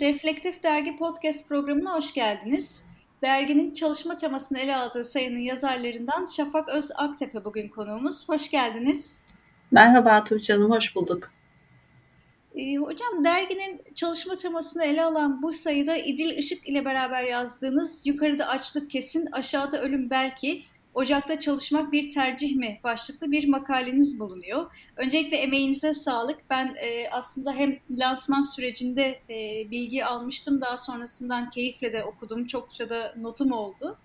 Reflektif Dergi Podcast programına hoş geldiniz. Derginin çalışma temasını ele aldığı sayının yazarlarından Şafak Öz Aktepe bugün konuğumuz. Hoş geldiniz. Merhaba Tuğçe Hanım, hoş bulduk. Ee, hocam derginin çalışma temasını ele alan bu sayıda İdil Işık ile beraber yazdığınız Yukarıda Açlık Kesin, Aşağıda Ölüm Belki Ocakta çalışmak bir tercih mi başlıklı bir makaleniz bulunuyor. Öncelikle emeğinize sağlık. Ben e, aslında hem lansman sürecinde e, bilgi almıştım. Daha sonrasından keyifle de okudum. Çokça da notum oldu.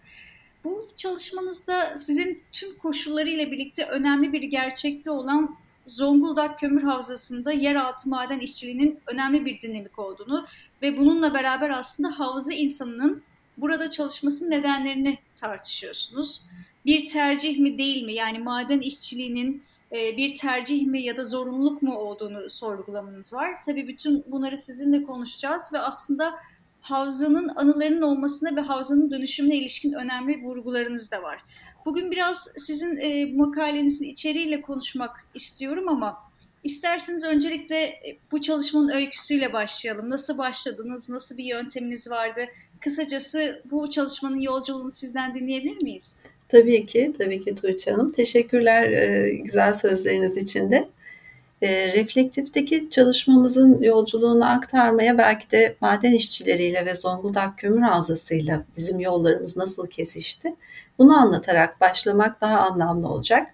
Bu çalışmanızda sizin tüm koşullarıyla birlikte önemli bir gerçekliği olan Zonguldak Kömür Havzası'nda yeraltı maden işçiliğinin önemli bir dinamik olduğunu ve bununla beraber aslında havza insanının burada çalışmasının nedenlerini tartışıyorsunuz bir tercih mi değil mi? Yani maden işçiliğinin e, bir tercih mi ya da zorunluluk mu olduğunu sorgulamanız var. Tabii bütün bunları sizinle konuşacağız ve aslında havzanın anılarının olmasına ve havzanın dönüşümüne ilişkin önemli vurgularınız da var. Bugün biraz sizin e, makalenizin içeriğiyle konuşmak istiyorum ama isterseniz öncelikle e, bu çalışmanın öyküsüyle başlayalım. Nasıl başladınız, nasıl bir yönteminiz vardı? Kısacası bu çalışmanın yolculuğunu sizden dinleyebilir miyiz? Tabii ki, tabii ki Tuğçe Hanım. Teşekkürler e, güzel sözleriniz için de. E, reflektifteki çalışmamızın yolculuğunu aktarmaya belki de maden işçileriyle ve Zonguldak Kömür Havzası'yla bizim yollarımız nasıl kesişti bunu anlatarak başlamak daha anlamlı olacak.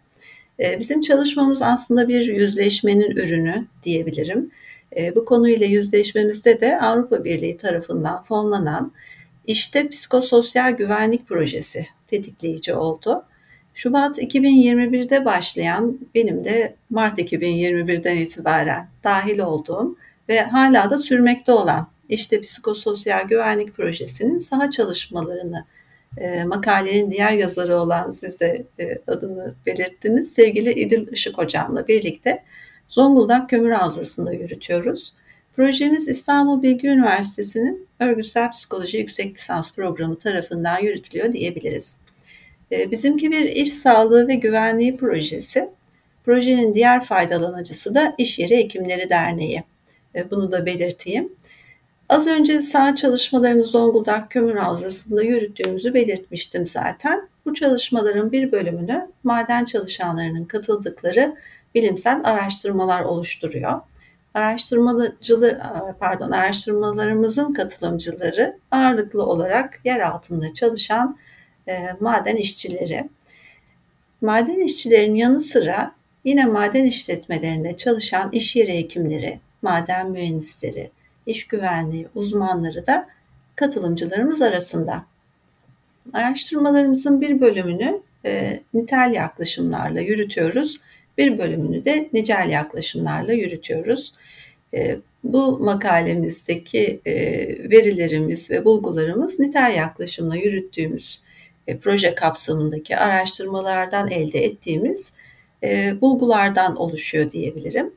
E, bizim çalışmamız aslında bir yüzleşmenin ürünü diyebilirim. E, bu konuyla yüzleşmemizde de Avrupa Birliği tarafından fonlanan işte psikososyal güvenlik projesi tetikleyici oldu. Şubat 2021'de başlayan benim de Mart 2021'den itibaren dahil olduğum ve hala da sürmekte olan işte psikososyal güvenlik projesinin saha çalışmalarını e, makalenin diğer yazarı olan siz de e, adını belirttiniz sevgili İdil Işık hocamla birlikte Zonguldak Kömür Havzası'nda yürütüyoruz. Projemiz İstanbul Bilgi Üniversitesi'nin Örgütsel Psikoloji Yüksek Lisans Programı tarafından yürütülüyor diyebiliriz. Ee, bizimki bir iş sağlığı ve güvenliği projesi. Projenin diğer faydalanıcısı da İş Yeri Hekimleri Derneği. Ee, bunu da belirteyim. Az önce sağ çalışmalarını Zonguldak Kömür Havzası'nda yürüttüğümüzü belirtmiştim zaten. Bu çalışmaların bir bölümünü maden çalışanlarının katıldıkları bilimsel araştırmalar oluşturuyor araştırmacılar pardon araştırmalarımızın katılımcıları ağırlıklı olarak yer altında çalışan e, maden işçileri. Maden işçilerin yanı sıra yine maden işletmelerinde çalışan iş yeri hekimleri, maden mühendisleri, iş güvenliği uzmanları da katılımcılarımız arasında. Araştırmalarımızın bir bölümünü e, nitel yaklaşımlarla yürütüyoruz bir bölümünü de nicel yaklaşımlarla yürütüyoruz. E, bu makalemizdeki e, verilerimiz ve bulgularımız nitel yaklaşımla yürüttüğümüz e, proje kapsamındaki araştırmalardan elde ettiğimiz bulgulardan oluşuyor diyebilirim.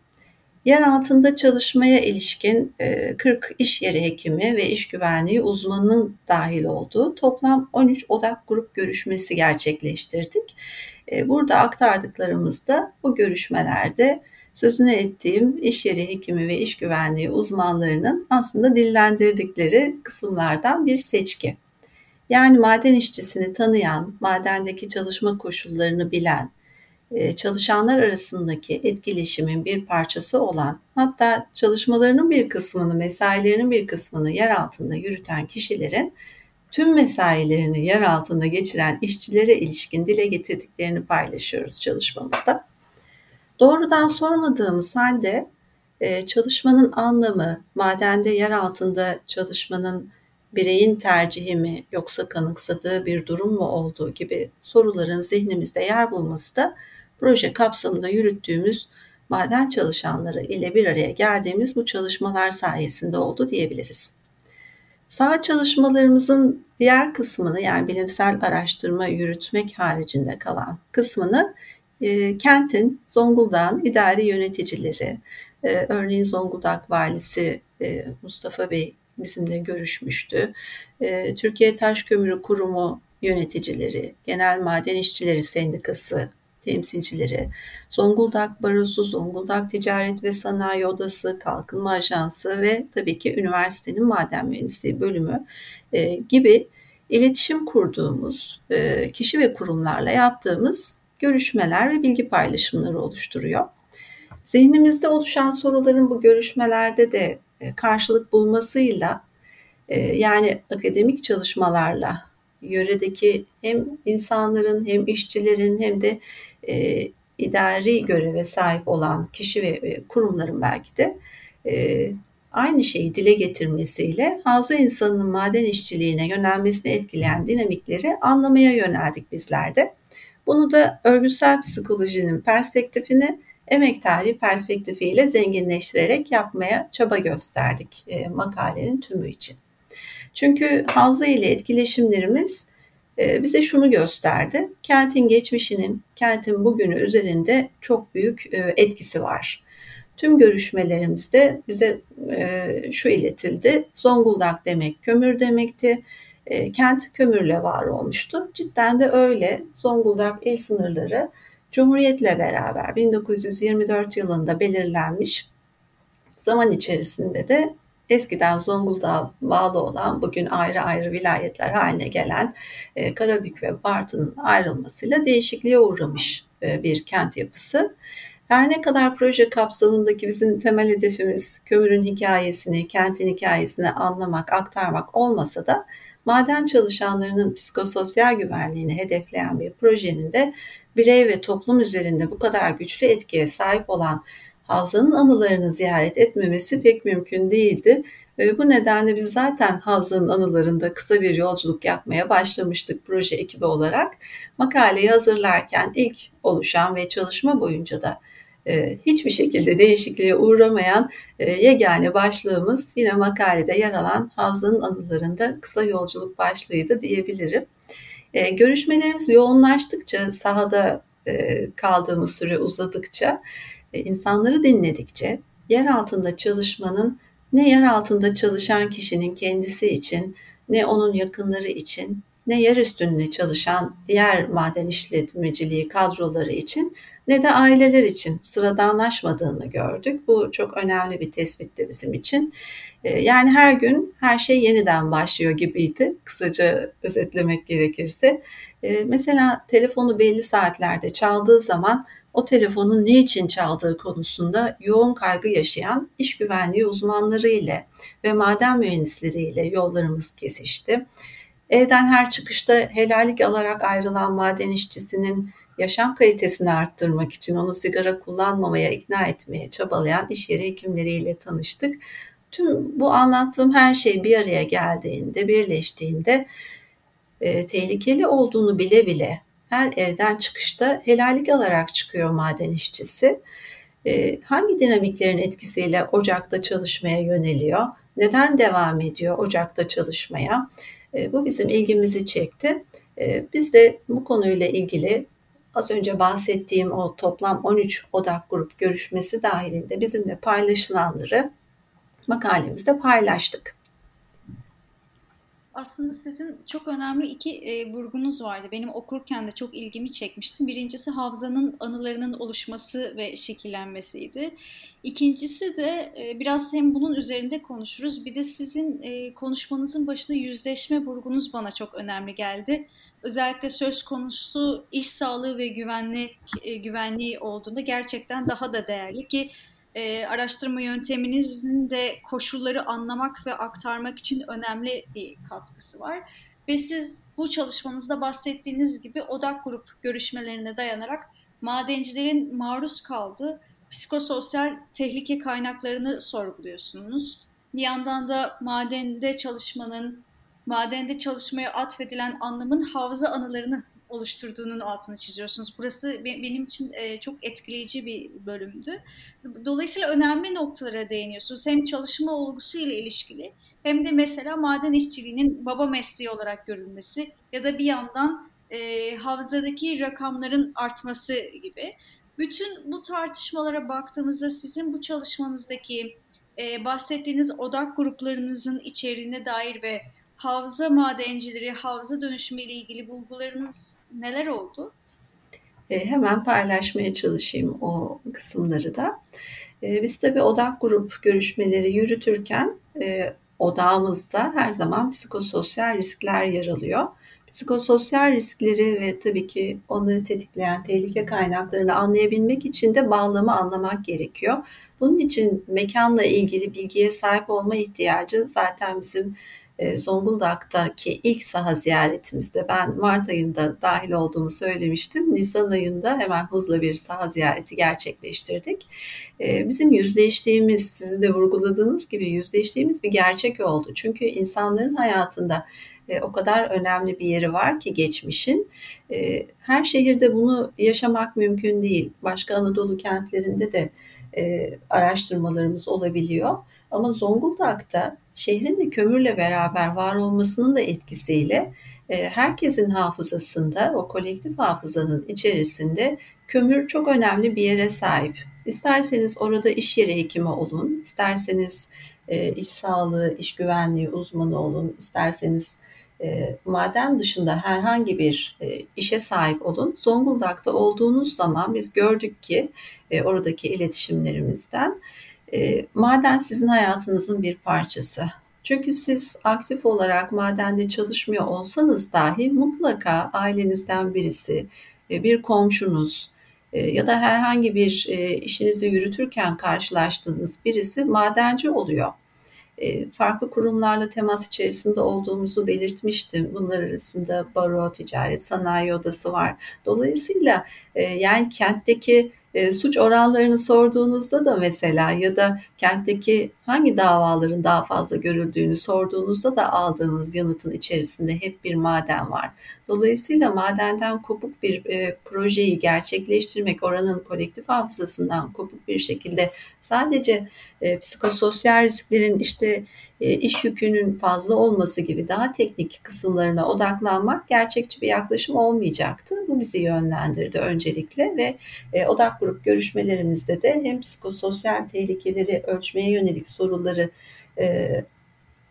Yer altında çalışmaya ilişkin 40 iş yeri hekimi ve iş güvenliği uzmanının dahil olduğu toplam 13 odak grup görüşmesi gerçekleştirdik. E, burada aktardıklarımızda bu görüşmelerde sözünü ettiğim iş yeri hekimi ve iş güvenliği uzmanlarının aslında dillendirdikleri kısımlardan bir seçki. Yani maden işçisini tanıyan, madendeki çalışma koşullarını bilen, e, çalışanlar arasındaki etkileşimin bir parçası olan, hatta çalışmalarının bir kısmını, mesailerinin bir kısmını yer altında yürüten kişilerin tüm mesailerini yer altında geçiren işçilere ilişkin dile getirdiklerini paylaşıyoruz çalışmamızda. Doğrudan sormadığımız halde e, çalışmanın anlamı, madende yer altında çalışmanın bireyin tercihi mi yoksa kanıksadığı bir durum mu olduğu gibi soruların zihnimizde yer bulması da proje kapsamında yürüttüğümüz maden çalışanları ile bir araya geldiğimiz bu çalışmalar sayesinde oldu diyebiliriz. Sağ çalışmalarımızın diğer kısmını yani bilimsel araştırma yürütmek haricinde kalan kısmını e, kentin, Zonguldak'ın idari yöneticileri, e, örneğin Zonguldak Valisi e, Mustafa Bey bizimle görüşmüştü. E, Türkiye Taş Kömürü Kurumu yöneticileri, Genel Maden İşçileri Sendikası temsilcileri, Zonguldak Barosu, Zonguldak Ticaret ve Sanayi Odası, Kalkınma Ajansı ve tabii ki üniversitenin maden mühendisliği bölümü e, gibi iletişim kurduğumuz e, kişi ve kurumlarla yaptığımız görüşmeler ve bilgi paylaşımları oluşturuyor. Zihnimizde oluşan soruların bu görüşmelerde de e, karşılık bulmasıyla yani akademik çalışmalarla yöredeki hem insanların hem işçilerin hem de e, idari göreve sahip olan kişi ve kurumların belki de aynı şeyi dile getirmesiyle hazı insanının maden işçiliğine yönelmesini etkileyen dinamikleri anlamaya yöneldik bizler de. Bunu da örgütsel psikolojinin perspektifini emek tarihi perspektifiyle zenginleştirerek yapmaya çaba gösterdik e, makalenin tümü için. Çünkü havza ile etkileşimlerimiz e, bize şunu gösterdi. Kentin geçmişinin, kentin bugünü üzerinde çok büyük e, etkisi var. Tüm görüşmelerimizde bize e, şu iletildi. Zonguldak demek kömür demekti. E, kent kömürle var olmuştu. Cidden de öyle. Zonguldak il sınırları Cumhuriyet'le beraber 1924 yılında belirlenmiş zaman içerisinde de eskiden Zonguldak'a bağlı olan bugün ayrı ayrı vilayetler haline gelen e, Karabük ve Bartın'ın ayrılmasıyla değişikliğe uğramış e, bir kent yapısı. Her ne kadar proje kapsamındaki bizim temel hedefimiz kömürün hikayesini, kentin hikayesini anlamak, aktarmak olmasa da maden çalışanlarının psikososyal güvenliğini hedefleyen bir projenin de birey ve toplum üzerinde bu kadar güçlü etkiye sahip olan Havza'nın anılarını ziyaret etmemesi pek mümkün değildi. Bu nedenle biz zaten Havza'nın anılarında kısa bir yolculuk yapmaya başlamıştık proje ekibi olarak. Makaleyi hazırlarken ilk oluşan ve çalışma boyunca da e, hiçbir şekilde değişikliğe uğramayan e, yegane başlığımız yine makalede yer alan Havza'nın anılarında kısa yolculuk başlığıydı diyebilirim. E, görüşmelerimiz yoğunlaştıkça, sahada kaldığımız süre uzadıkça, insanları dinledikçe yer altında çalışmanın ne yer altında çalışan kişinin kendisi için ne onun yakınları için ne yer üstünde çalışan diğer maden işletmeciliği kadroları için ne de aileler için sıradanlaşmadığını gördük. Bu çok önemli bir tespitti bizim için. Ee, yani her gün her şey yeniden başlıyor gibiydi. Kısaca özetlemek gerekirse. Ee, mesela telefonu belli saatlerde çaldığı zaman o telefonun ne için çaldığı konusunda yoğun kaygı yaşayan iş güvenliği uzmanları ile ve maden mühendisleri ile yollarımız kesişti. Evden her çıkışta helallik alarak ayrılan maden işçisinin yaşam kalitesini arttırmak için onu sigara kullanmamaya ikna etmeye çabalayan iş yeri hekimleriyle tanıştık. Tüm bu anlattığım her şey bir araya geldiğinde, birleştiğinde e, tehlikeli olduğunu bile bile her evden çıkışta helallik alarak çıkıyor maden işçisi. E, hangi dinamiklerin etkisiyle ocakta çalışmaya yöneliyor? Neden devam ediyor ocakta çalışmaya? E, bu bizim ilgimizi çekti. E, biz de bu konuyla ilgili az önce bahsettiğim o toplam 13 odak grup görüşmesi dahilinde bizimle paylaşılanları makalemizde paylaştık. Aslında sizin çok önemli iki e, vurgunuz vardı. Benim okurken de çok ilgimi çekmişti. Birincisi hafızanın anılarının oluşması ve şekillenmesiydi. İkincisi de e, biraz hem bunun üzerinde konuşuruz. Bir de sizin e, konuşmanızın başında yüzleşme vurgunuz bana çok önemli geldi. Özellikle söz konusu iş sağlığı ve güvenlik e, güvenliği olduğunda gerçekten daha da değerli ki e, araştırma yönteminizin de koşulları anlamak ve aktarmak için önemli bir katkısı var. Ve siz bu çalışmanızda bahsettiğiniz gibi odak grup görüşmelerine dayanarak madencilerin maruz kaldığı psikososyal tehlike kaynaklarını sorguluyorsunuz. Bir yandan da madende çalışmanın, madende çalışmaya atfedilen anlamın hafıza anılarını oluşturduğunun altını çiziyorsunuz. Burası benim için e, çok etkileyici bir bölümdü. Dolayısıyla önemli noktalara değiniyorsunuz. Hem çalışma olgusu ile ilişkili hem de mesela maden işçiliğinin baba mesleği olarak görülmesi ya da bir yandan e, havzadaki rakamların artması gibi. Bütün bu tartışmalara baktığımızda sizin bu çalışmanızdaki e, bahsettiğiniz odak gruplarınızın içeriğine dair ve havza madencileri, havza dönüşümü ile ilgili bulgularınız neler oldu? E, hemen paylaşmaya çalışayım o kısımları da. E, biz tabii odak grup görüşmeleri yürütürken e, odağımızda her zaman psikososyal riskler yer alıyor. Psikososyal riskleri ve tabii ki onları tetikleyen tehlike kaynaklarını anlayabilmek için de bağlamı anlamak gerekiyor. Bunun için mekanla ilgili bilgiye sahip olma ihtiyacı zaten bizim Zonguldak'taki ilk saha ziyaretimizde ben Mart ayında dahil olduğumu söylemiştim. Nisan ayında hemen hızla bir saha ziyareti gerçekleştirdik. E, bizim yüzleştiğimiz, sizin de vurguladığınız gibi yüzleştiğimiz bir gerçek oldu. Çünkü insanların hayatında e, o kadar önemli bir yeri var ki geçmişin. Her şehirde bunu yaşamak mümkün değil. Başka Anadolu kentlerinde de araştırmalarımız olabiliyor. Ama Zonguldak'ta şehrin de kömürle beraber var olmasının da etkisiyle e, herkesin hafızasında, o kolektif hafızanın içerisinde kömür çok önemli bir yere sahip. İsterseniz orada iş yeri hekimi olun, isterseniz e, iş sağlığı, iş güvenliği uzmanı olun, isterseniz e, maden dışında herhangi bir işe sahip olun. Zonguldak'ta olduğunuz zaman biz gördük ki oradaki iletişimlerimizden e, maden sizin hayatınızın bir parçası. Çünkü siz aktif olarak madende çalışmıyor olsanız dahi mutlaka ailenizden birisi, e, bir komşunuz e, ya da herhangi bir e, işinizi yürütürken karşılaştığınız birisi madenci oluyor. Farklı kurumlarla temas içerisinde olduğumuzu belirtmiştim. Bunlar arasında baro, ticaret, sanayi odası var. Dolayısıyla yani kentteki e, suç oranlarını sorduğunuzda da mesela ya da kentteki hangi davaların daha fazla görüldüğünü sorduğunuzda da aldığınız yanıtın içerisinde hep bir maden var. Dolayısıyla madenden kopuk bir e, projeyi gerçekleştirmek oranın kolektif hafızasından kopuk bir şekilde sadece e, psikososyal risklerin işte e, iş yükünün fazla olması gibi daha teknik kısımlarına odaklanmak gerçekçi bir yaklaşım olmayacaktı. Bu bizi yönlendirdi öncelikle ve e, odak grup görüşmelerimizde de hem psikososyal tehlikeleri ölçmeye yönelik soruları e,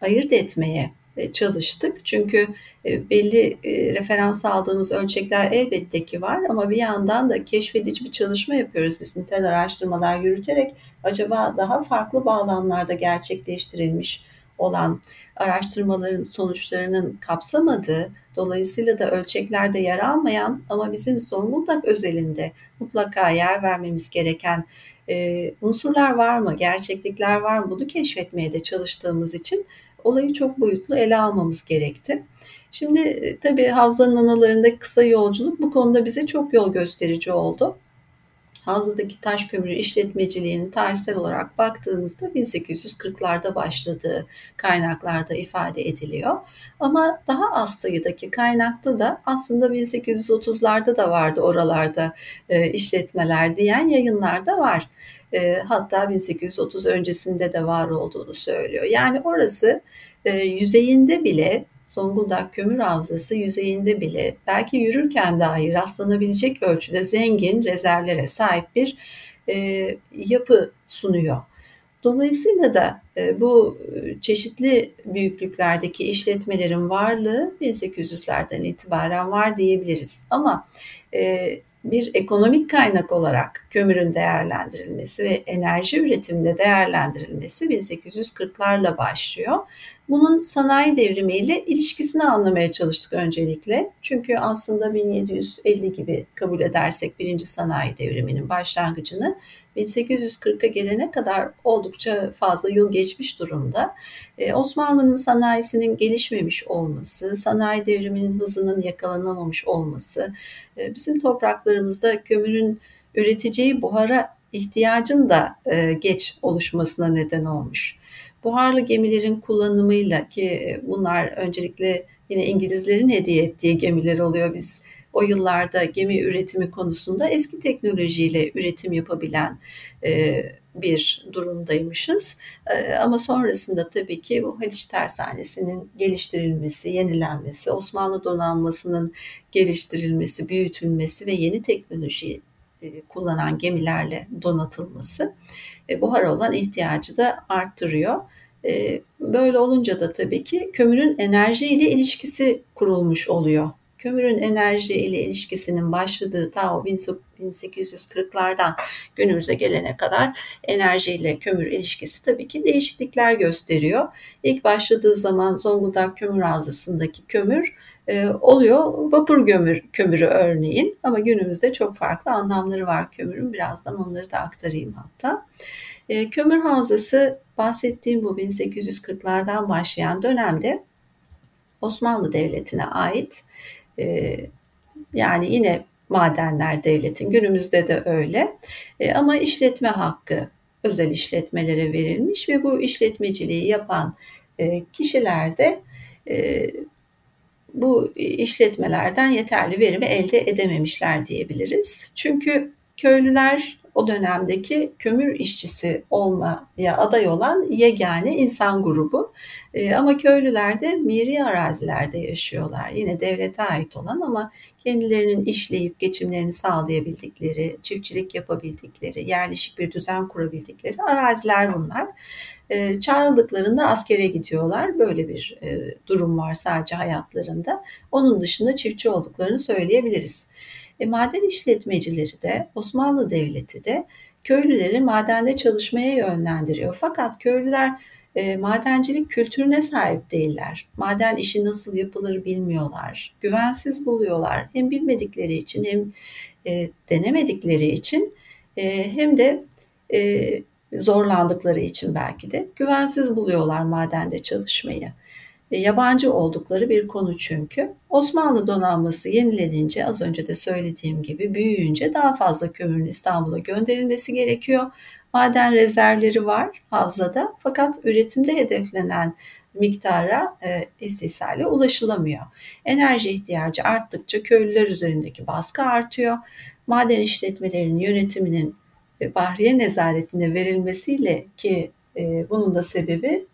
ayırt etmeye çalıştık. Çünkü e, belli e, referans aldığımız ölçekler elbette ki var ama bir yandan da keşfedici bir çalışma yapıyoruz biz nitel araştırmalar yürüterek acaba daha farklı bağlamlarda gerçekleştirilmiş olan araştırmaların sonuçlarının kapsamadığı, dolayısıyla da ölçeklerde yer almayan ama bizim Zonguldak özelinde mutlaka yer vermemiz gereken e, unsurlar var mı, gerçeklikler var mı bunu keşfetmeye de çalıştığımız için olayı çok boyutlu ele almamız gerekti. Şimdi e, tabii Havza'nın analarındaki kısa yolculuk bu konuda bize çok yol gösterici oldu. Havza'daki taş kömürü işletmeciliğinin tarihsel olarak baktığımızda 1840'larda başladığı kaynaklarda ifade ediliyor. Ama daha az sayıdaki kaynakta da aslında 1830'larda da vardı oralarda e, işletmeler diyen yayınlar da var. E, hatta 1830 öncesinde de var olduğunu söylüyor. Yani orası e, yüzeyinde bile Zonguldak Kömür Havzası yüzeyinde bile belki yürürken dahi rastlanabilecek ölçüde zengin rezervlere sahip bir e, yapı sunuyor. Dolayısıyla da e, bu e, çeşitli büyüklüklerdeki işletmelerin varlığı 1800'lerden itibaren var diyebiliriz. Ama e, bir ekonomik kaynak olarak kömürün değerlendirilmesi ve enerji üretiminde değerlendirilmesi 1840'larla başlıyor. Bunun sanayi devrimiyle ilişkisini anlamaya çalıştık öncelikle. Çünkü aslında 1750 gibi kabul edersek birinci sanayi devriminin başlangıcını 1840'a gelene kadar oldukça fazla yıl geçmiş durumda. Ee, Osmanlı'nın sanayisinin gelişmemiş olması, sanayi devriminin hızının yakalanamamış olması, e, bizim topraklarımızda kömürün üreteceği buhara ihtiyacın da e, geç oluşmasına neden olmuş. Buharlı gemilerin kullanımıyla ki bunlar öncelikle yine İngilizlerin hediye ettiği gemiler oluyor. Biz o yıllarda gemi üretimi konusunda eski teknolojiyle üretim yapabilen e, bir durumdaymışız. E, ama sonrasında tabii ki bu Haliç Tersanesi'nin geliştirilmesi, yenilenmesi, Osmanlı donanmasının geliştirilmesi, büyütülmesi ve yeni teknoloji e, kullanan gemilerle donatılması e, buhara olan ihtiyacı da arttırıyor. E, böyle olunca da tabii ki kömürün enerji ile ilişkisi kurulmuş oluyor kömürün enerji ile ilişkisinin başladığı ta o 1840'lardan günümüze gelene kadar enerji ile kömür ilişkisi tabii ki değişiklikler gösteriyor. İlk başladığı zaman Zonguldak Kömür Havzası'ndaki kömür e, oluyor vapur gömür, kömürü örneğin ama günümüzde çok farklı anlamları var kömürün. Birazdan onları da aktarayım hatta. E, kömür havzası bahsettiğim bu 1840'lardan başlayan dönemde Osmanlı Devleti'ne ait e, yani yine madenler devletin günümüzde de öyle e, ama işletme hakkı özel işletmelere verilmiş ve bu işletmeciliği yapan e, kişiler de e, bu işletmelerden yeterli verimi elde edememişler diyebiliriz. Çünkü köylüler o dönemdeki kömür işçisi olmaya aday olan yegane insan grubu. E, ama köylüler de miri arazilerde yaşıyorlar. Yine devlete ait olan ama kendilerinin işleyip geçimlerini sağlayabildikleri, çiftçilik yapabildikleri, yerleşik bir düzen kurabildikleri araziler bunlar. E, çağrıldıklarında askere gidiyorlar. Böyle bir e, durum var sadece hayatlarında. Onun dışında çiftçi olduklarını söyleyebiliriz. E, maden işletmecileri de Osmanlı Devleti de köylüleri madende çalışmaya yönlendiriyor. Fakat köylüler e, madencilik kültürüne sahip değiller. Maden işi nasıl yapılır bilmiyorlar. Güvensiz buluyorlar. Hem bilmedikleri için hem e, denemedikleri için e, hem de e, zorlandıkları için belki de güvensiz buluyorlar madende çalışmayı. E, yabancı oldukları bir konu çünkü. Osmanlı donanması yenilenince az önce de söylediğim gibi büyüyünce daha fazla kömürün İstanbul'a gönderilmesi gerekiyor. Maden rezervleri var havzada fakat üretimde hedeflenen miktara e, istisale ulaşılamıyor. Enerji ihtiyacı arttıkça köylüler üzerindeki baskı artıyor. Maden işletmelerinin yönetiminin e, Bahriye nezaretine verilmesiyle ki e, bunun da sebebi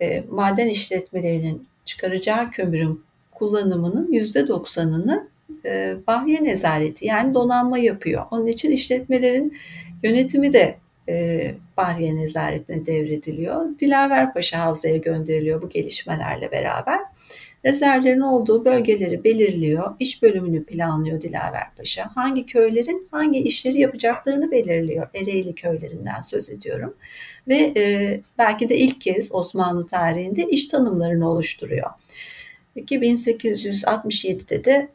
e, maden işletmelerinin çıkaracağı kömürün kullanımının %90'ını e, Bahriye nezareti yani donanma yapıyor. Onun için işletmelerin yönetimi de e, Bahriye nezaretine devrediliyor. Dilaverpaşa Havza'ya gönderiliyor bu gelişmelerle beraber rezervlerin olduğu bölgeleri belirliyor, iş bölümünü planlıyor Dilaver Paşa. Hangi köylerin hangi işleri yapacaklarını belirliyor. Ereğli köylerinden söz ediyorum. Ve e, belki de ilk kez Osmanlı tarihinde iş tanımlarını oluşturuyor. 1867'de de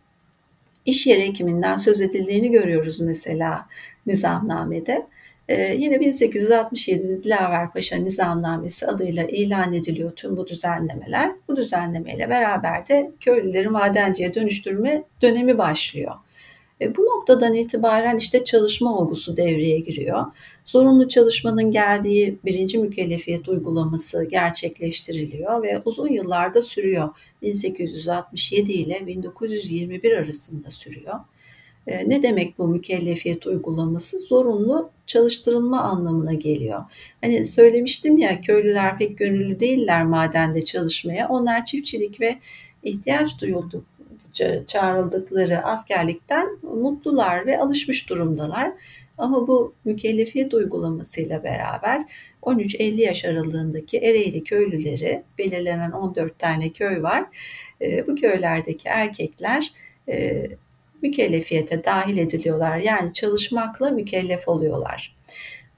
iş yeri hekiminden söz edildiğini görüyoruz mesela nizamnamede. Ee, yine 1867'de Dilaver Paşa Nizamnamesi adıyla ilan ediliyor tüm bu düzenlemeler. Bu düzenlemeyle beraber de köylüleri madenciye dönüştürme dönemi başlıyor. E, bu noktadan itibaren işte çalışma olgusu devreye giriyor. Zorunlu çalışmanın geldiği birinci mükellefiyet uygulaması gerçekleştiriliyor ve uzun yıllarda sürüyor. 1867 ile 1921 arasında sürüyor. E, ne demek bu mükellefiyet uygulaması? Zorunlu çalıştırılma anlamına geliyor. Hani söylemiştim ya köylüler pek gönüllü değiller madende çalışmaya. Onlar çiftçilik ve ihtiyaç duyuldu çağrıldıkları askerlikten mutlular ve alışmış durumdalar. Ama bu mükellefiyet uygulamasıyla beraber 13-50 yaş aralığındaki Ereğli köylüleri belirlenen 14 tane köy var. E, bu köylerdeki erkekler e, mükellefiyete dahil ediliyorlar. Yani çalışmakla mükellef oluyorlar.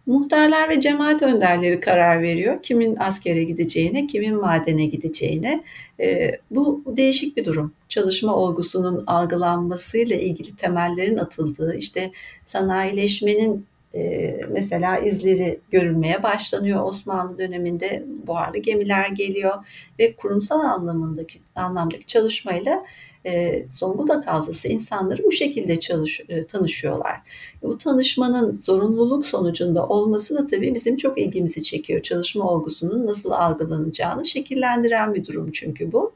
Muhtarlar ve cemaat önderleri karar veriyor. Kimin askere gideceğine, kimin madene gideceğine. E, bu değişik bir durum. Çalışma olgusunun algılanmasıyla ilgili temellerin atıldığı, işte sanayileşmenin e, mesela izleri görülmeye başlanıyor. Osmanlı döneminde buharlı gemiler geliyor ve kurumsal anlamındaki anlamdaki çalışmayla e, Zonguldak Havzası insanları bu şekilde çalış, e, tanışıyorlar. Bu tanışmanın zorunluluk sonucunda olması da tabii bizim çok ilgimizi çekiyor. Çalışma olgusunun nasıl algılanacağını şekillendiren bir durum çünkü bu.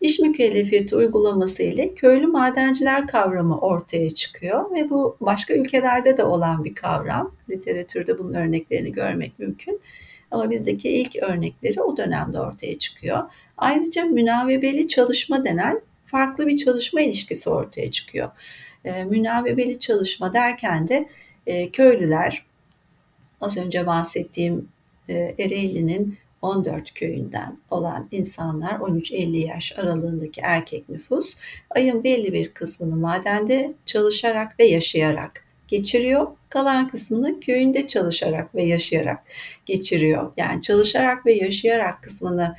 İş mükellefiyeti uygulaması ile köylü madenciler kavramı ortaya çıkıyor ve bu başka ülkelerde de olan bir kavram. Literatürde bunun örneklerini görmek mümkün. Ama bizdeki ilk örnekleri o dönemde ortaya çıkıyor. Ayrıca münavebeli çalışma denen farklı bir çalışma ilişkisi ortaya çıkıyor. E, münavebeli çalışma derken de e, köylüler az önce bahsettiğim e, Ereğli'nin 14 köyünden olan insanlar 13-50 yaş aralığındaki erkek nüfus ayın belli bir kısmını madende çalışarak ve yaşayarak geçiriyor. Kalan kısmını köyünde çalışarak ve yaşayarak geçiriyor. Yani çalışarak ve yaşayarak kısmını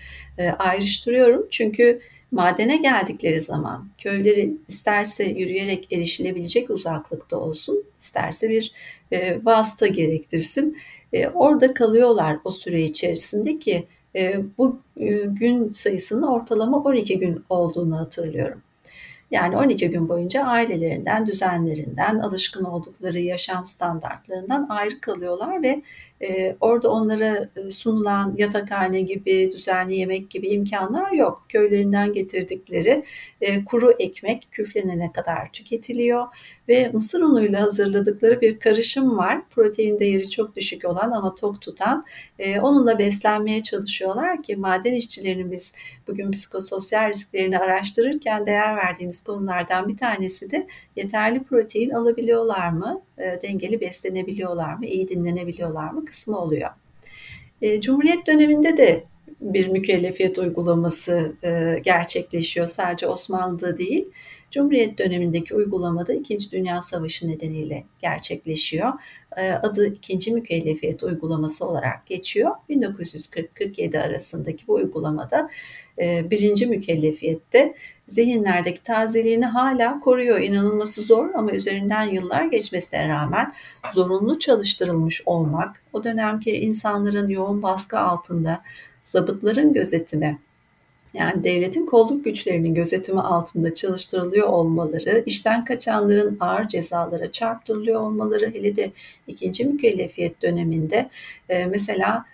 ayrıştırıyorum. Çünkü madene geldikleri zaman köyleri isterse yürüyerek erişilebilecek uzaklıkta olsun, isterse bir e, vasıta gerektirsin. E, orada kalıyorlar o süre içerisinde ki e, bu e, gün sayısının ortalama 12 gün olduğunu hatırlıyorum. Yani 12 gün boyunca ailelerinden, düzenlerinden, alışkın oldukları yaşam standartlarından ayrı kalıyorlar ve e, orada onlara e, sunulan yatakhane gibi, düzenli yemek gibi imkanlar yok. Köylerinden getirdikleri e, kuru ekmek küflenene kadar tüketiliyor ve mısır unuyla hazırladıkları bir karışım var. Protein değeri çok düşük olan ama tok tutan. E, onunla beslenmeye çalışıyorlar ki maden işçilerinin biz bugün psikososyal risklerini araştırırken değer verdiğimiz konulardan bir tanesi de yeterli protein alabiliyorlar mı? Dengeli beslenebiliyorlar mı? iyi dinlenebiliyorlar mı? Kısmı oluyor. E, Cumhuriyet döneminde de bir mükellefiyet uygulaması e, gerçekleşiyor. Sadece Osmanlı'da değil. Cumhuriyet dönemindeki uygulamada İkinci Dünya Savaşı nedeniyle gerçekleşiyor. E, adı ikinci mükellefiyet uygulaması olarak geçiyor. 1940-47 arasındaki bu uygulamada e, birinci mükellefiyette zihinlerdeki tazeliğini hala koruyor. İnanılması zor ama üzerinden yıllar geçmesine rağmen zorunlu çalıştırılmış olmak, o dönemki insanların yoğun baskı altında zabıtların gözetimi, yani devletin kolluk güçlerinin gözetimi altında çalıştırılıyor olmaları, işten kaçanların ağır cezalara çarptırılıyor olmaları, hele de ikinci mükellefiyet döneminde e, mesela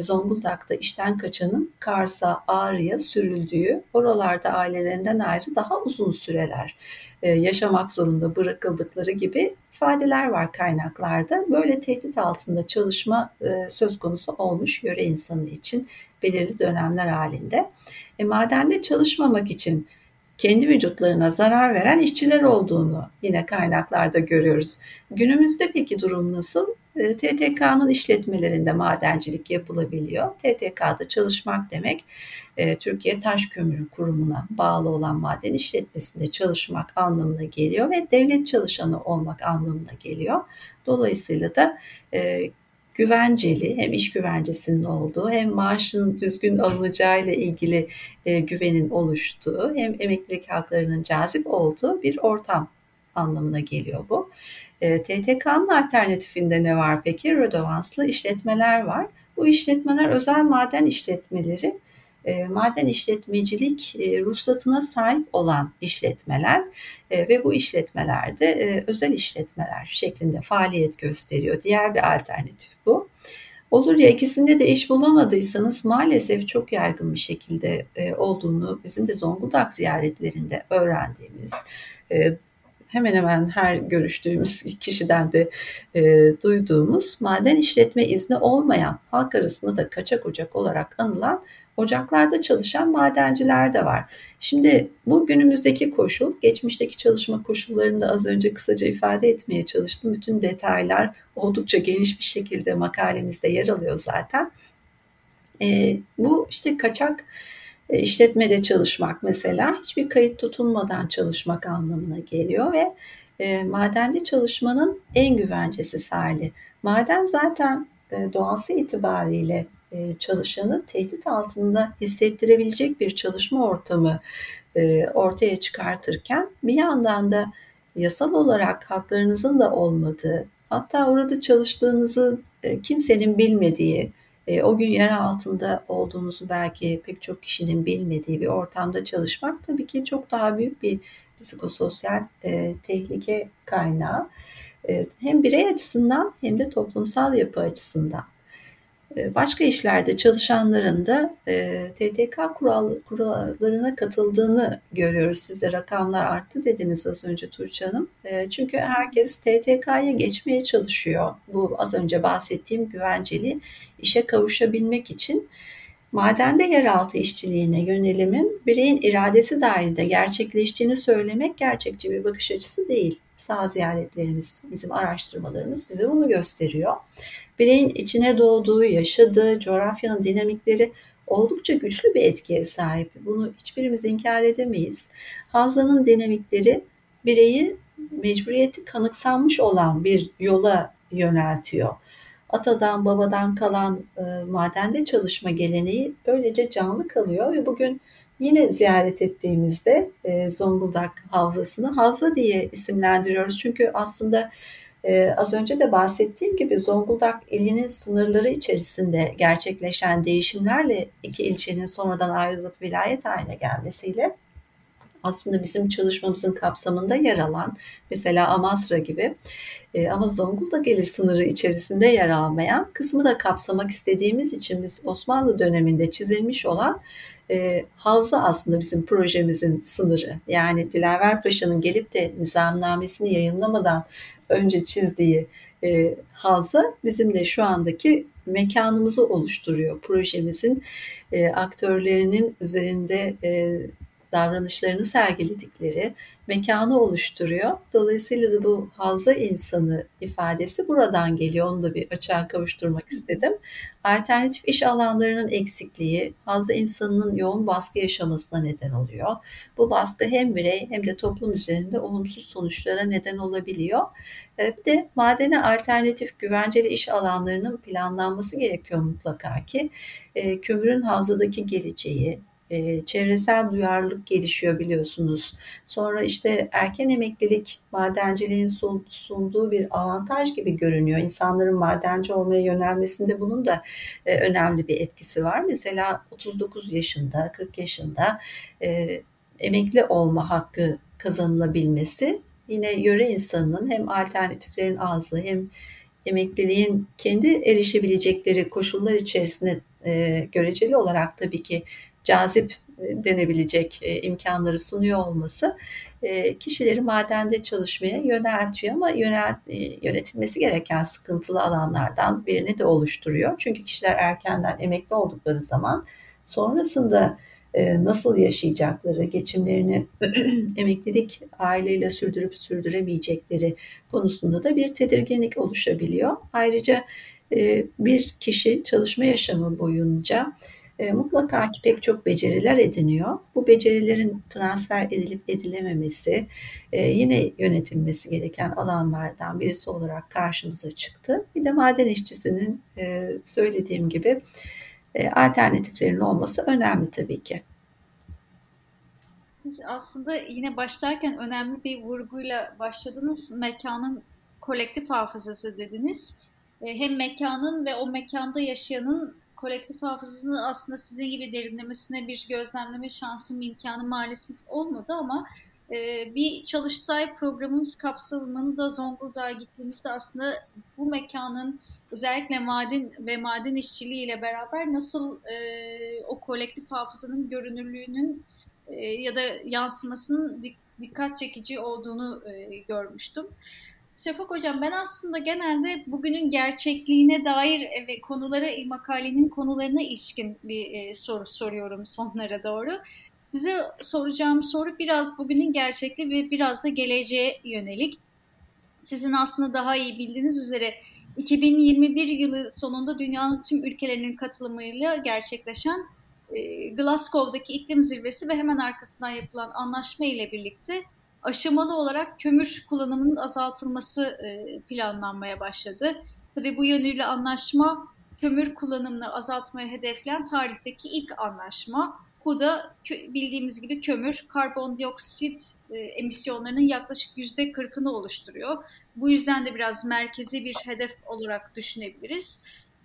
Zonguldak'ta işten kaçanın Kars'a, Ağrı'ya sürüldüğü, oralarda ailelerinden ayrı daha uzun süreler e, yaşamak zorunda bırakıldıkları gibi ifadeler var kaynaklarda. Böyle tehdit altında çalışma e, söz konusu olmuş yöre insanı için belirli dönemler halinde. E, madende çalışmamak için kendi vücutlarına zarar veren işçiler olduğunu yine kaynaklarda görüyoruz. Günümüzde peki durum nasıl? E, TTK'nın işletmelerinde madencilik yapılabiliyor. TTK'da çalışmak demek e, Türkiye Taş Kömürü Kurumu'na bağlı olan maden işletmesinde çalışmak anlamına geliyor ve devlet çalışanı olmak anlamına geliyor. Dolayısıyla da e, güvenceli hem iş güvencesinin olduğu hem maaşın düzgün alınacağı ile ilgili güvenin oluştuğu hem emeklilik haklarının cazip olduğu bir ortam anlamına geliyor bu. E, TTK'nın alternatifinde ne var peki? Rödevanslı işletmeler var. Bu işletmeler özel maden işletmeleri, e, maden işletmecilik e, ruhsatına sahip olan işletmeler e, ve bu işletmelerde e, özel işletmeler şeklinde faaliyet gösteriyor. Diğer bir alternatif bu. Olur ya ikisinde de iş bulamadıysanız maalesef çok yaygın bir şekilde e, olduğunu bizim de Zonguldak ziyaretlerinde öğrendiğimiz, e, hemen hemen her görüştüğümüz kişiden de e, duyduğumuz maden işletme izni olmayan halk arasında da kaçak ocak olarak anılan ocaklarda çalışan madenciler de var. Şimdi bu günümüzdeki koşul, geçmişteki çalışma koşullarını da az önce kısaca ifade etmeye çalıştım. Bütün detaylar oldukça geniş bir şekilde makalemizde yer alıyor zaten. E, bu işte kaçak işletmede çalışmak mesela hiçbir kayıt tutulmadan çalışmak anlamına geliyor ve e, madende çalışmanın en güvencesiz hali. Maden zaten e, doğası itibariyle e, çalışanı tehdit altında hissettirebilecek bir çalışma ortamı e, ortaya çıkartırken bir yandan da yasal olarak haklarınızın da olmadığı hatta orada çalıştığınızı e, kimsenin bilmediği e, o gün yer altında olduğunuzu belki pek çok kişinin bilmediği bir ortamda çalışmak tabii ki çok daha büyük bir psikososyal e, tehlike kaynağı. E, hem birey açısından hem de toplumsal yapı açısından. Ee, başka işlerde çalışanların da e, TTK kural, kurallarına katıldığını görüyoruz. Siz de rakamlar arttı dediniz az önce Tuğçe Hanım. E, çünkü herkes TTK'ya geçmeye çalışıyor. Bu az önce bahsettiğim güvenceli işe kavuşabilmek için madende yeraltı işçiliğine yönelimin bireyin iradesi dahilinde gerçekleştiğini söylemek gerçekçi bir bakış açısı değil. Sağ ziyaretlerimiz, bizim araştırmalarımız bize bunu gösteriyor. Bireyin içine doğduğu, yaşadığı, coğrafyanın dinamikleri oldukça güçlü bir etkiye sahip. Bunu hiçbirimiz inkar edemeyiz. Havzanın dinamikleri bireyi mecburiyeti kanıksanmış olan bir yola yöneltiyor. Atadan babadan kalan e, madende çalışma geleneği böylece canlı kalıyor ve bugün yine ziyaret ettiğimizde e, Zonguldak Havzası'nı Havza diye isimlendiriyoruz. Çünkü aslında ee, az önce de bahsettiğim gibi Zonguldak ilinin sınırları içerisinde gerçekleşen değişimlerle iki ilçenin sonradan ayrılıp vilayet haline gelmesiyle aslında bizim çalışmamızın kapsamında yer alan mesela Amasra gibi e, ama Zonguldak ili sınırı içerisinde yer almayan kısmı da kapsamak istediğimiz için biz Osmanlı döneminde çizilmiş olan e, havza aslında bizim projemizin sınırı. Yani Dilaver Paşa'nın gelip de nizamnamesini yayınlamadan önce çizdiği e, havza bizim de şu andaki mekanımızı oluşturuyor. Projemizin e, aktörlerinin üzerinde e, davranışlarını sergiledikleri mekanı oluşturuyor. Dolayısıyla da bu havza insanı ifadesi buradan geliyor. Onu da bir açığa kavuşturmak istedim. Alternatif iş alanlarının eksikliği havza insanının yoğun baskı yaşamasına neden oluyor. Bu baskı hem birey hem de toplum üzerinde olumsuz sonuçlara neden olabiliyor. Ee, bir de madene alternatif güvenceli iş alanlarının planlanması gerekiyor mutlaka ki e, kömürün havzadaki geleceği, e, çevresel duyarlılık gelişiyor biliyorsunuz. Sonra işte erken emeklilik madenciliğin sunduğu bir avantaj gibi görünüyor. İnsanların madenci olmaya yönelmesinde bunun da e, önemli bir etkisi var. Mesela 39 yaşında, 40 yaşında e, emekli olma hakkı kazanılabilmesi yine yöre insanının hem alternatiflerin azlığı hem emekliliğin kendi erişebilecekleri koşullar içerisinde e, göreceli olarak tabii ki cazip e, denebilecek e, imkanları sunuyor olması e, kişileri madende çalışmaya yöneltiyor ama yönetilmesi gereken sıkıntılı alanlardan birini de oluşturuyor. Çünkü kişiler erkenden emekli oldukları zaman sonrasında nasıl yaşayacakları, geçimlerini emeklilik aileyle sürdürüp sürdüremeyecekleri konusunda da bir tedirginlik oluşabiliyor. Ayrıca bir kişi çalışma yaşamı boyunca e, mutlaka ki pek çok beceriler ediniyor. Bu becerilerin transfer edilip edilememesi e, yine yönetilmesi gereken alanlardan birisi olarak karşımıza çıktı. Bir de maden işçisinin e, söylediğim gibi e, alternatiflerin olması önemli tabii ki. Siz aslında yine başlarken önemli bir vurguyla başladınız. Mekanın kolektif hafızası dediniz. E, hem mekanın ve o mekanda yaşayanın kolektif hafızasını aslında sizin gibi derinlemesine bir gözlemleme şansım imkanı maalesef olmadı ama e, bir çalıştay programımız kapsamında Zonguldak'a gittiğimizde aslında bu mekanın özellikle maden ve maden işçiliği ile beraber nasıl e, o kolektif hafızanın görünürlüğünün e, ya da yansımasının dikkat çekici olduğunu e, görmüştüm. Şafak Hocam ben aslında genelde bugünün gerçekliğine dair e, ve konulara makalenin konularına ilişkin bir e, soru soruyorum sonlara doğru. Size soracağım soru biraz bugünün gerçekliği ve biraz da geleceğe yönelik. Sizin aslında daha iyi bildiğiniz üzere 2021 yılı sonunda dünyanın tüm ülkelerinin katılımıyla gerçekleşen e, Glasgow'daki iklim zirvesi ve hemen arkasından yapılan anlaşma ile birlikte aşamalı olarak kömür kullanımının azaltılması e, planlanmaya başladı. Tabii bu yönüyle anlaşma kömür kullanımını azaltmaya hedefleyen tarihteki ilk anlaşma. Bu da bildiğimiz gibi kömür, karbondioksit e, emisyonlarının yaklaşık yüzde kırkını oluşturuyor. Bu yüzden de biraz merkezi bir hedef olarak düşünebiliriz.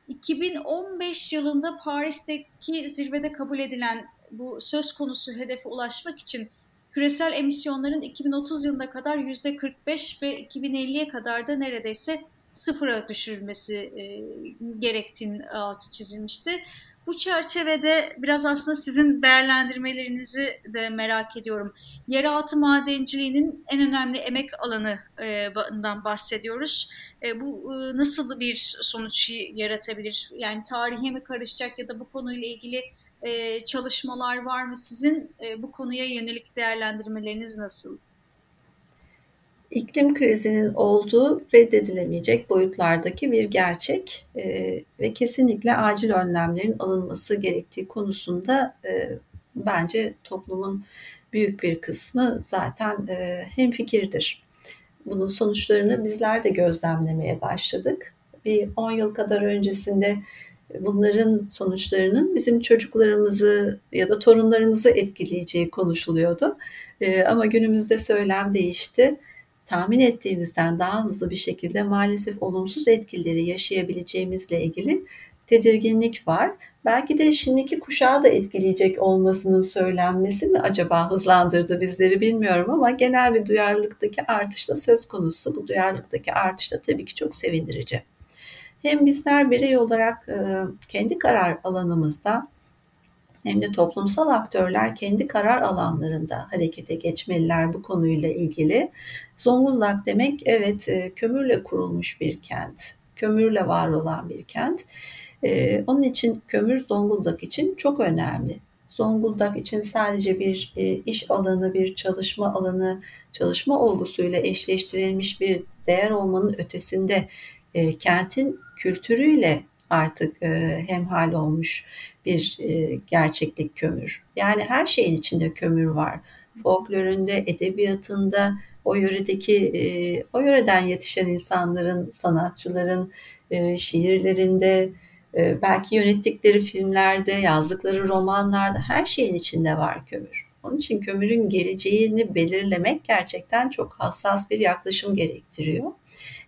2015 yılında Paris'teki zirvede kabul edilen bu söz konusu hedefe ulaşmak için küresel emisyonların 2030 yılına kadar %45 ve 2050'ye kadar da neredeyse sıfıra düşürülmesi e, gerektiğinin altı çizilmişti. Bu çerçevede biraz aslında sizin değerlendirmelerinizi de merak ediyorum. Yeraltı madenciliğinin en önemli emek alanından bahsediyoruz. E, bu e, nasıl bir sonuç yaratabilir? Yani tarihe mi karışacak ya da bu konuyla ilgili e, çalışmalar var mı? Sizin e, bu konuya yönelik değerlendirmeleriniz nasıl? iklim krizinin olduğu reddedilemeyecek boyutlardaki bir gerçek e, ve kesinlikle acil önlemlerin alınması gerektiği konusunda e, bence toplumun büyük bir kısmı zaten e, hemfikirdir. Bunun sonuçlarını bizler de gözlemlemeye başladık. Bir 10 yıl kadar öncesinde bunların sonuçlarının bizim çocuklarımızı ya da torunlarımızı etkileyeceği konuşuluyordu. E, ama günümüzde söylem değişti tahmin ettiğimizden daha hızlı bir şekilde maalesef olumsuz etkileri yaşayabileceğimizle ilgili tedirginlik var. Belki de şimdiki kuşağı da etkileyecek olmasının söylenmesi mi acaba hızlandırdı bizleri bilmiyorum ama genel bir duyarlılıktaki artış da söz konusu. Bu duyarlılıktaki artış da tabii ki çok sevindirici. Hem bizler birey olarak kendi karar alanımızda hem de toplumsal aktörler kendi karar alanlarında harekete geçmeliler bu konuyla ilgili. Zonguldak demek evet e, kömürle kurulmuş bir kent, kömürle var olan bir kent. E, onun için kömür Zonguldak için çok önemli. Zonguldak için sadece bir e, iş alanı, bir çalışma alanı, çalışma olgusuyla eşleştirilmiş bir değer olmanın ötesinde kentin kültürüyle artık hemhal olmuş bir gerçeklik kömür. Yani her şeyin içinde kömür var. Folkloründe, edebiyatında, o yöredeki, o yöreden yetişen insanların, sanatçıların şiirlerinde, belki yönettikleri filmlerde, yazdıkları romanlarda her şeyin içinde var kömür. Onun için kömürün geleceğini belirlemek gerçekten çok hassas bir yaklaşım gerektiriyor.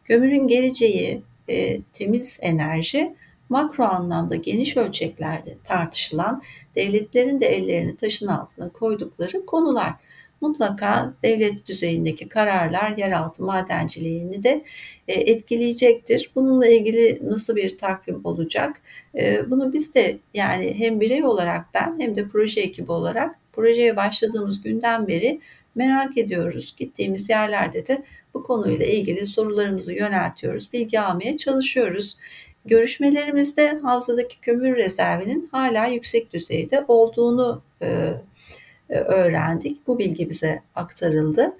Kömürün geleceği e, temiz enerji makro anlamda geniş ölçeklerde tartışılan devletlerin de ellerini taşın altına koydukları konular. Mutlaka devlet düzeyindeki kararlar yeraltı madenciliğini de e, etkileyecektir. Bununla ilgili nasıl bir takvim olacak? E, bunu biz de yani hem birey olarak ben hem de proje ekibi olarak projeye başladığımız günden beri merak ediyoruz. Gittiğimiz yerlerde de bu konuyla ilgili sorularımızı yöneltiyoruz, bilgi almaya çalışıyoruz. Görüşmelerimizde havzadaki kömür rezervinin hala yüksek düzeyde olduğunu e, e, öğrendik. Bu bilgi bize aktarıldı.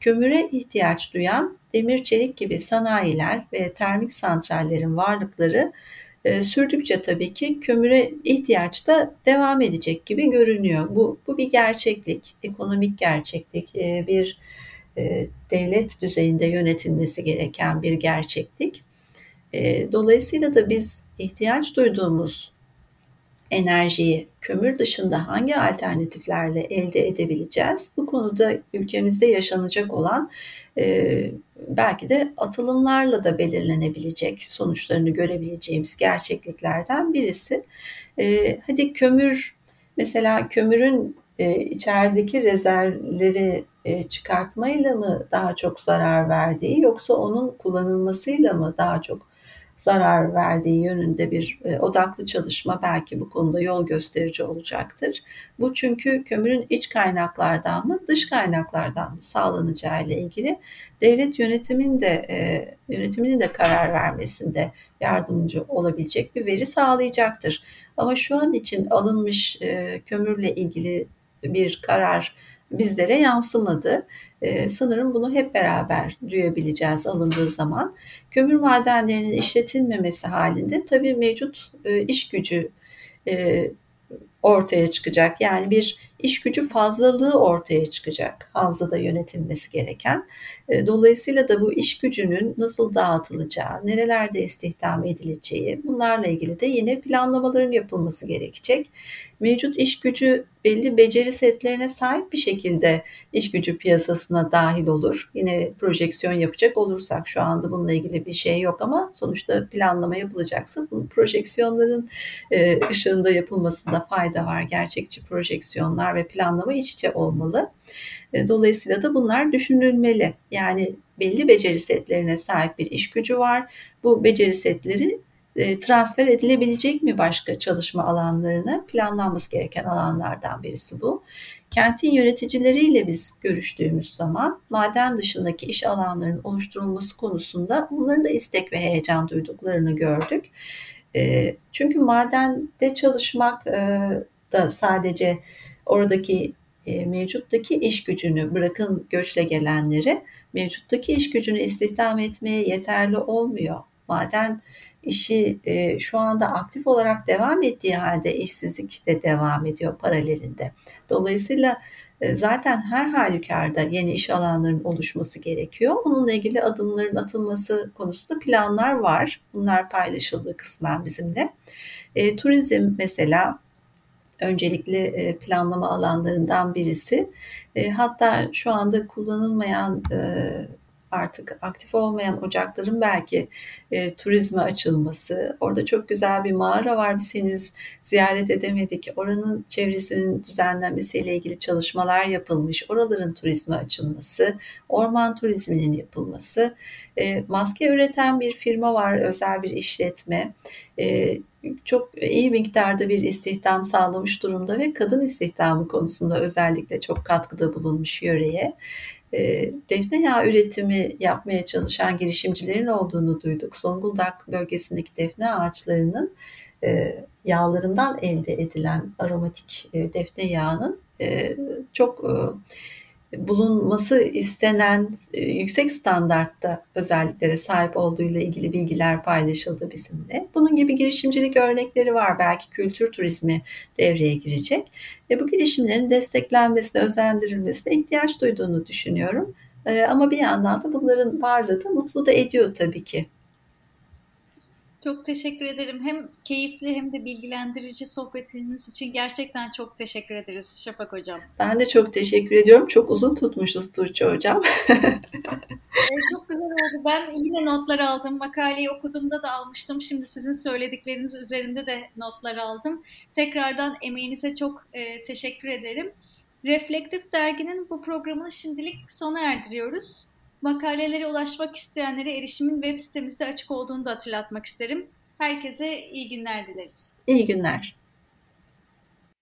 Kömüre ihtiyaç duyan demir çelik gibi sanayiler ve termik santrallerin varlıkları e, sürdükçe tabii ki kömüre ihtiyaç da devam edecek gibi görünüyor. Bu, bu bir gerçeklik, ekonomik gerçeklik, e, bir e, devlet düzeyinde yönetilmesi gereken bir gerçeklik. E, dolayısıyla da biz ihtiyaç duyduğumuz enerjiyi kömür dışında hangi alternatiflerle elde edebileceğiz? Bu konuda ülkemizde yaşanacak olan e, belki de atılımlarla da belirlenebilecek sonuçlarını görebileceğimiz gerçekliklerden birisi. E, hadi kömür mesela kömürün e, içerideki rezervleri e, çıkartmayla mı daha çok zarar verdiği yoksa onun kullanılmasıyla mı daha çok zarar verdiği yönünde bir e, odaklı çalışma belki bu konuda yol gösterici olacaktır. Bu çünkü kömürün iç kaynaklardan mı dış kaynaklardan mı sağlanacağı ile ilgili devlet yönetimin de e, yönetiminin de karar vermesinde yardımcı olabilecek bir veri sağlayacaktır. Ama şu an için alınmış e, kömürle ilgili bir karar bizlere yansımadı. Ee, sanırım bunu hep beraber duyabileceğiz alındığı zaman. Kömür madenlerinin işletilmemesi halinde tabii mevcut e, iş gücü e, ortaya çıkacak. Yani bir iş gücü fazlalığı ortaya çıkacak havzada yönetilmesi gereken. E, dolayısıyla da bu iş gücünün nasıl dağıtılacağı, nerelerde istihdam edileceği bunlarla ilgili de yine planlamaların yapılması gerekecek. Mevcut iş gücü belli beceri setlerine sahip bir şekilde iş gücü piyasasına dahil olur. Yine projeksiyon yapacak olursak şu anda bununla ilgili bir şey yok ama sonuçta planlama yapılacaksa bu projeksiyonların e, ışığında yapılmasında fayda var. Gerçekçi projeksiyonlar ve planlama iç içe olmalı. E, dolayısıyla da bunlar düşünülmeli. Yani belli beceri setlerine sahip bir iş gücü var. Bu beceri setleri e, transfer edilebilecek mi başka çalışma alanlarına? Planlanması gereken alanlardan birisi bu. Kentin yöneticileriyle biz görüştüğümüz zaman maden dışındaki iş alanlarının oluşturulması konusunda onların da istek ve heyecan duyduklarını gördük. E, çünkü madende çalışmak da sadece oradaki e, mevcuttaki iş gücünü bırakın göçle gelenleri mevcuttaki iş gücünü istihdam etmeye yeterli olmuyor. Maden işi e, şu anda aktif olarak devam ettiği halde işsizlik de devam ediyor paralelinde. Dolayısıyla e, zaten her halükarda yeni iş alanlarının oluşması gerekiyor. Onunla ilgili adımların atılması konusunda planlar var. Bunlar paylaşıldı kısmen bizimle. E, turizm mesela öncelikli e, planlama alanlarından birisi. E, hatta şu anda kullanılmayan e, artık aktif olmayan ocakların belki e, turizme açılması. Orada çok güzel bir mağara var biz henüz ziyaret edemedik. Oranın çevresinin düzenlenmesiyle ilgili çalışmalar yapılmış. Oraların turizme açılması, orman turizminin yapılması. E, maske üreten bir firma var, özel bir işletme. E, çok iyi miktarda bir istihdam sağlamış durumda ve kadın istihdamı konusunda özellikle çok katkıda bulunmuş yöreye. Ee, defne yağı üretimi yapmaya çalışan girişimcilerin olduğunu duyduk. Zonguldak bölgesindeki defne ağaçlarının e, yağlarından elde edilen aromatik e, defne yağının e, çok bulunması istenen e, yüksek standartta özelliklere sahip olduğuyla ilgili bilgiler paylaşıldı bizimle. Bunun gibi girişimcilik örnekleri var. Belki kültür turizmi devreye girecek. Ve bu girişimlerin desteklenmesine, özendirilmesine ihtiyaç duyduğunu düşünüyorum. E, ama bir yandan da bunların varlığı da mutlu da ediyor tabii ki. Çok teşekkür ederim. Hem keyifli hem de bilgilendirici sohbetiniz için gerçekten çok teşekkür ederiz Şafak Hocam. Ben de çok teşekkür ediyorum. Çok uzun tutmuşuz Tuğçe Hocam. evet, çok güzel oldu. Ben yine notlar aldım. Makaleyi okuduğumda da almıştım. Şimdi sizin söyledikleriniz üzerinde de notlar aldım. Tekrardan emeğinize çok e, teşekkür ederim. Reflektif Dergi'nin bu programını şimdilik sona erdiriyoruz. Makalelere ulaşmak isteyenlere erişimin web sitemizde açık olduğunu da hatırlatmak isterim. Herkese iyi günler dileriz. İyi günler.